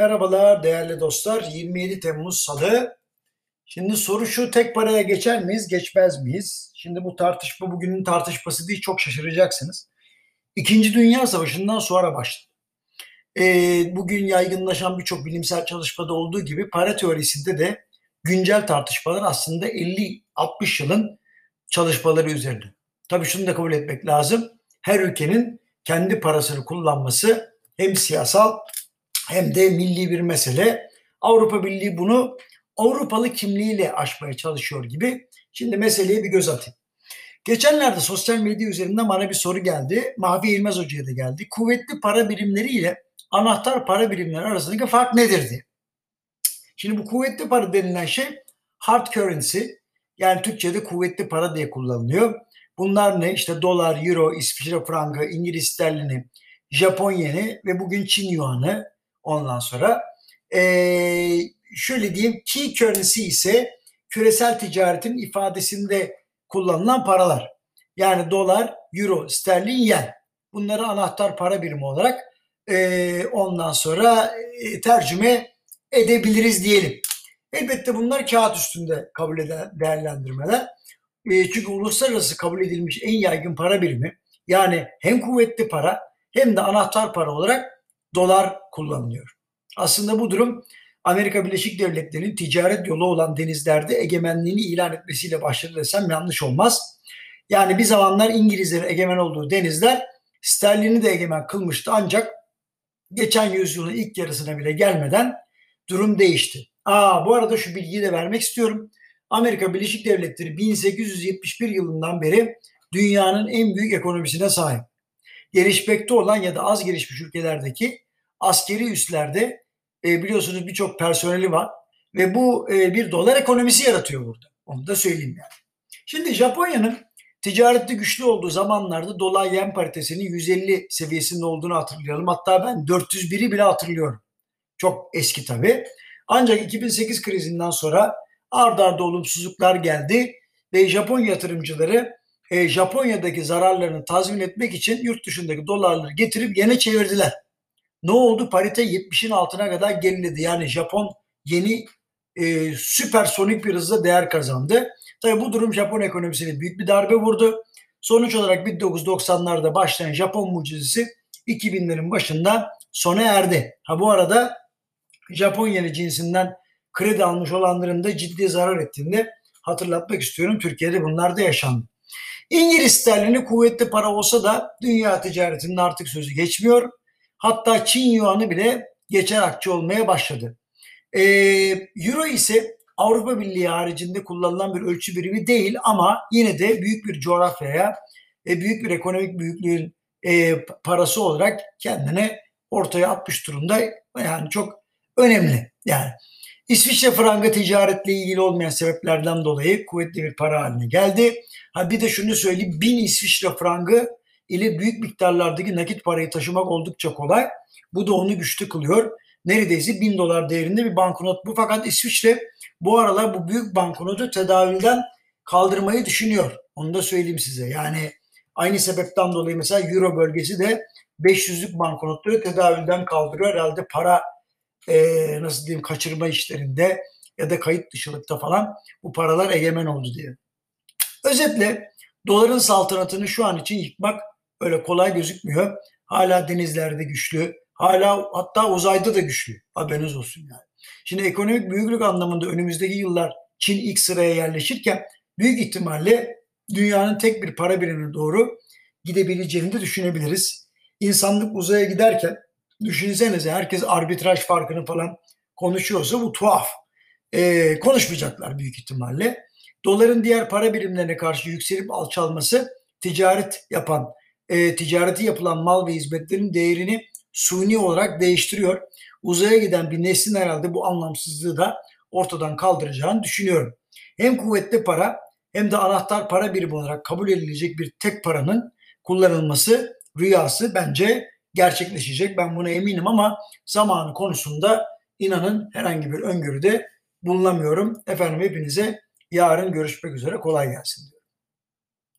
Merhabalar değerli dostlar. 27 Temmuz Salı. Şimdi soru şu tek paraya geçer miyiz, geçmez miyiz? Şimdi bu tartışma bugünün tartışması değil çok şaşıracaksınız. İkinci Dünya Savaşı'ndan sonra başladı. Ee, bugün yaygınlaşan birçok bilimsel çalışmada olduğu gibi para teorisinde de güncel tartışmalar aslında 50-60 yılın çalışmaları üzerine. Tabii şunu da kabul etmek lazım. Her ülkenin kendi parasını kullanması hem siyasal hem de milli bir mesele. Avrupa Birliği bunu Avrupalı kimliğiyle aşmaya çalışıyor gibi. Şimdi meseleye bir göz atayım. Geçenlerde sosyal medya üzerinden bana bir soru geldi. Mavi İlmez Hoca'ya da geldi. Kuvvetli para birimleri ile anahtar para birimleri arasındaki fark nedir diye. Şimdi bu kuvvetli para denilen şey hard currency yani Türkçe'de kuvvetli para diye kullanılıyor. Bunlar ne? İşte dolar, euro, İsviçre frangı, İngiliz sterlini, Japon yeni ve bugün Çin yuanı, Ondan sonra e, şöyle diyeyim key currency ise küresel ticaretin ifadesinde kullanılan paralar. Yani dolar, euro, sterlin, yen. Bunları anahtar para birimi olarak e, ondan sonra e, tercüme edebiliriz diyelim. Elbette bunlar kağıt üstünde kabul eden değerlendirmeler. E, çünkü uluslararası kabul edilmiş en yaygın para birimi yani hem kuvvetli para hem de anahtar para olarak dolar kullanılıyor. Aslında bu durum Amerika Birleşik Devletleri'nin ticaret yolu olan denizlerde egemenliğini ilan etmesiyle başladı desem yanlış olmaz. Yani bir zamanlar İngilizlerin egemen olduğu denizler sterlini de egemen kılmıştı ancak geçen yüzyılın ilk yarısına bile gelmeden durum değişti. Aa bu arada şu bilgiyi de vermek istiyorum. Amerika Birleşik Devletleri 1871 yılından beri dünyanın en büyük ekonomisine sahip gelişmekte olan ya da az gelişmiş ülkelerdeki askeri üslerde e, biliyorsunuz birçok personeli var ve bu e, bir dolar ekonomisi yaratıyor burada. Onu da söyleyeyim yani. Şimdi Japonya'nın ticarette güçlü olduğu zamanlarda dolar yen paritesinin 150 seviyesinde olduğunu hatırlayalım. Hatta ben 401'i bile hatırlıyorum. Çok eski tabii. Ancak 2008 krizinden sonra ard arda olumsuzluklar geldi ve Japon yatırımcıları e, Japonya'daki zararlarını tazmin etmek için yurt dışındaki dolarları getirip yene çevirdiler. Ne oldu? Parite 70'in altına kadar geriledi. Yani Japon yeni e, süpersonik bir hızla değer kazandı. Tabi bu durum Japon ekonomisine büyük bir darbe vurdu. Sonuç olarak 1990'larda başlayan Japon mucizesi 2000'lerin başında sona erdi. Ha bu arada Japon yeni cinsinden kredi almış olanların da ciddi zarar ettiğini hatırlatmak istiyorum. Türkiye'de bunlar da yaşandı. İngiliz sterlini kuvvetli para olsa da dünya ticaretinin artık sözü geçmiyor. Hatta Çin yuanı bile geçer akçe olmaya başladı. Ee, Euro ise Avrupa Birliği haricinde kullanılan bir ölçü birimi değil ama yine de büyük bir coğrafyaya ve büyük bir ekonomik büyüklüğün e, parası olarak kendine ortaya atmış durumda. Yani çok önemli. Yani İsviçre frangı ticaretle ilgili olmayan sebeplerden dolayı kuvvetli bir para haline geldi. Ha bir de şunu söyleyeyim. Bin İsviçre frangı ile büyük miktarlardaki nakit parayı taşımak oldukça kolay. Bu da onu güçlü kılıyor. Neredeyse bin dolar değerinde bir banknot bu. Fakat İsviçre bu aralar bu büyük banknotu tedavülden kaldırmayı düşünüyor. Onu da söyleyeyim size. Yani aynı sebepten dolayı mesela Euro bölgesi de 500'lük banknotları tedavülden kaldırıyor. Herhalde para e, nasıl diyeyim kaçırma işlerinde ya da kayıt dışılıkta falan bu paralar egemen oldu diye. Özetle doların saltanatını şu an için yıkmak öyle kolay gözükmüyor. Hala denizlerde güçlü, hala hatta uzayda da güçlü. Haberiniz olsun yani. Şimdi ekonomik büyüklük anlamında önümüzdeki yıllar Çin ilk sıraya yerleşirken büyük ihtimalle dünyanın tek bir para birimine doğru gidebileceğini de düşünebiliriz. İnsanlık uzaya giderken düşünsenize herkes arbitraj farkını falan konuşuyorsa bu tuhaf. Ee, konuşmayacaklar büyük ihtimalle. Doların diğer para birimlerine karşı yükselip alçalması ticaret yapan, e, ticareti yapılan mal ve hizmetlerin değerini suni olarak değiştiriyor. Uzaya giden bir neslin herhalde bu anlamsızlığı da ortadan kaldıracağını düşünüyorum. Hem kuvvetli para hem de anahtar para birimi olarak kabul edilecek bir tek paranın kullanılması rüyası bence gerçekleşecek. Ben buna eminim ama zamanı konusunda inanın herhangi bir öngörüde bulunamıyorum. Efendim hepinize yarın görüşmek üzere kolay gelsin diyor.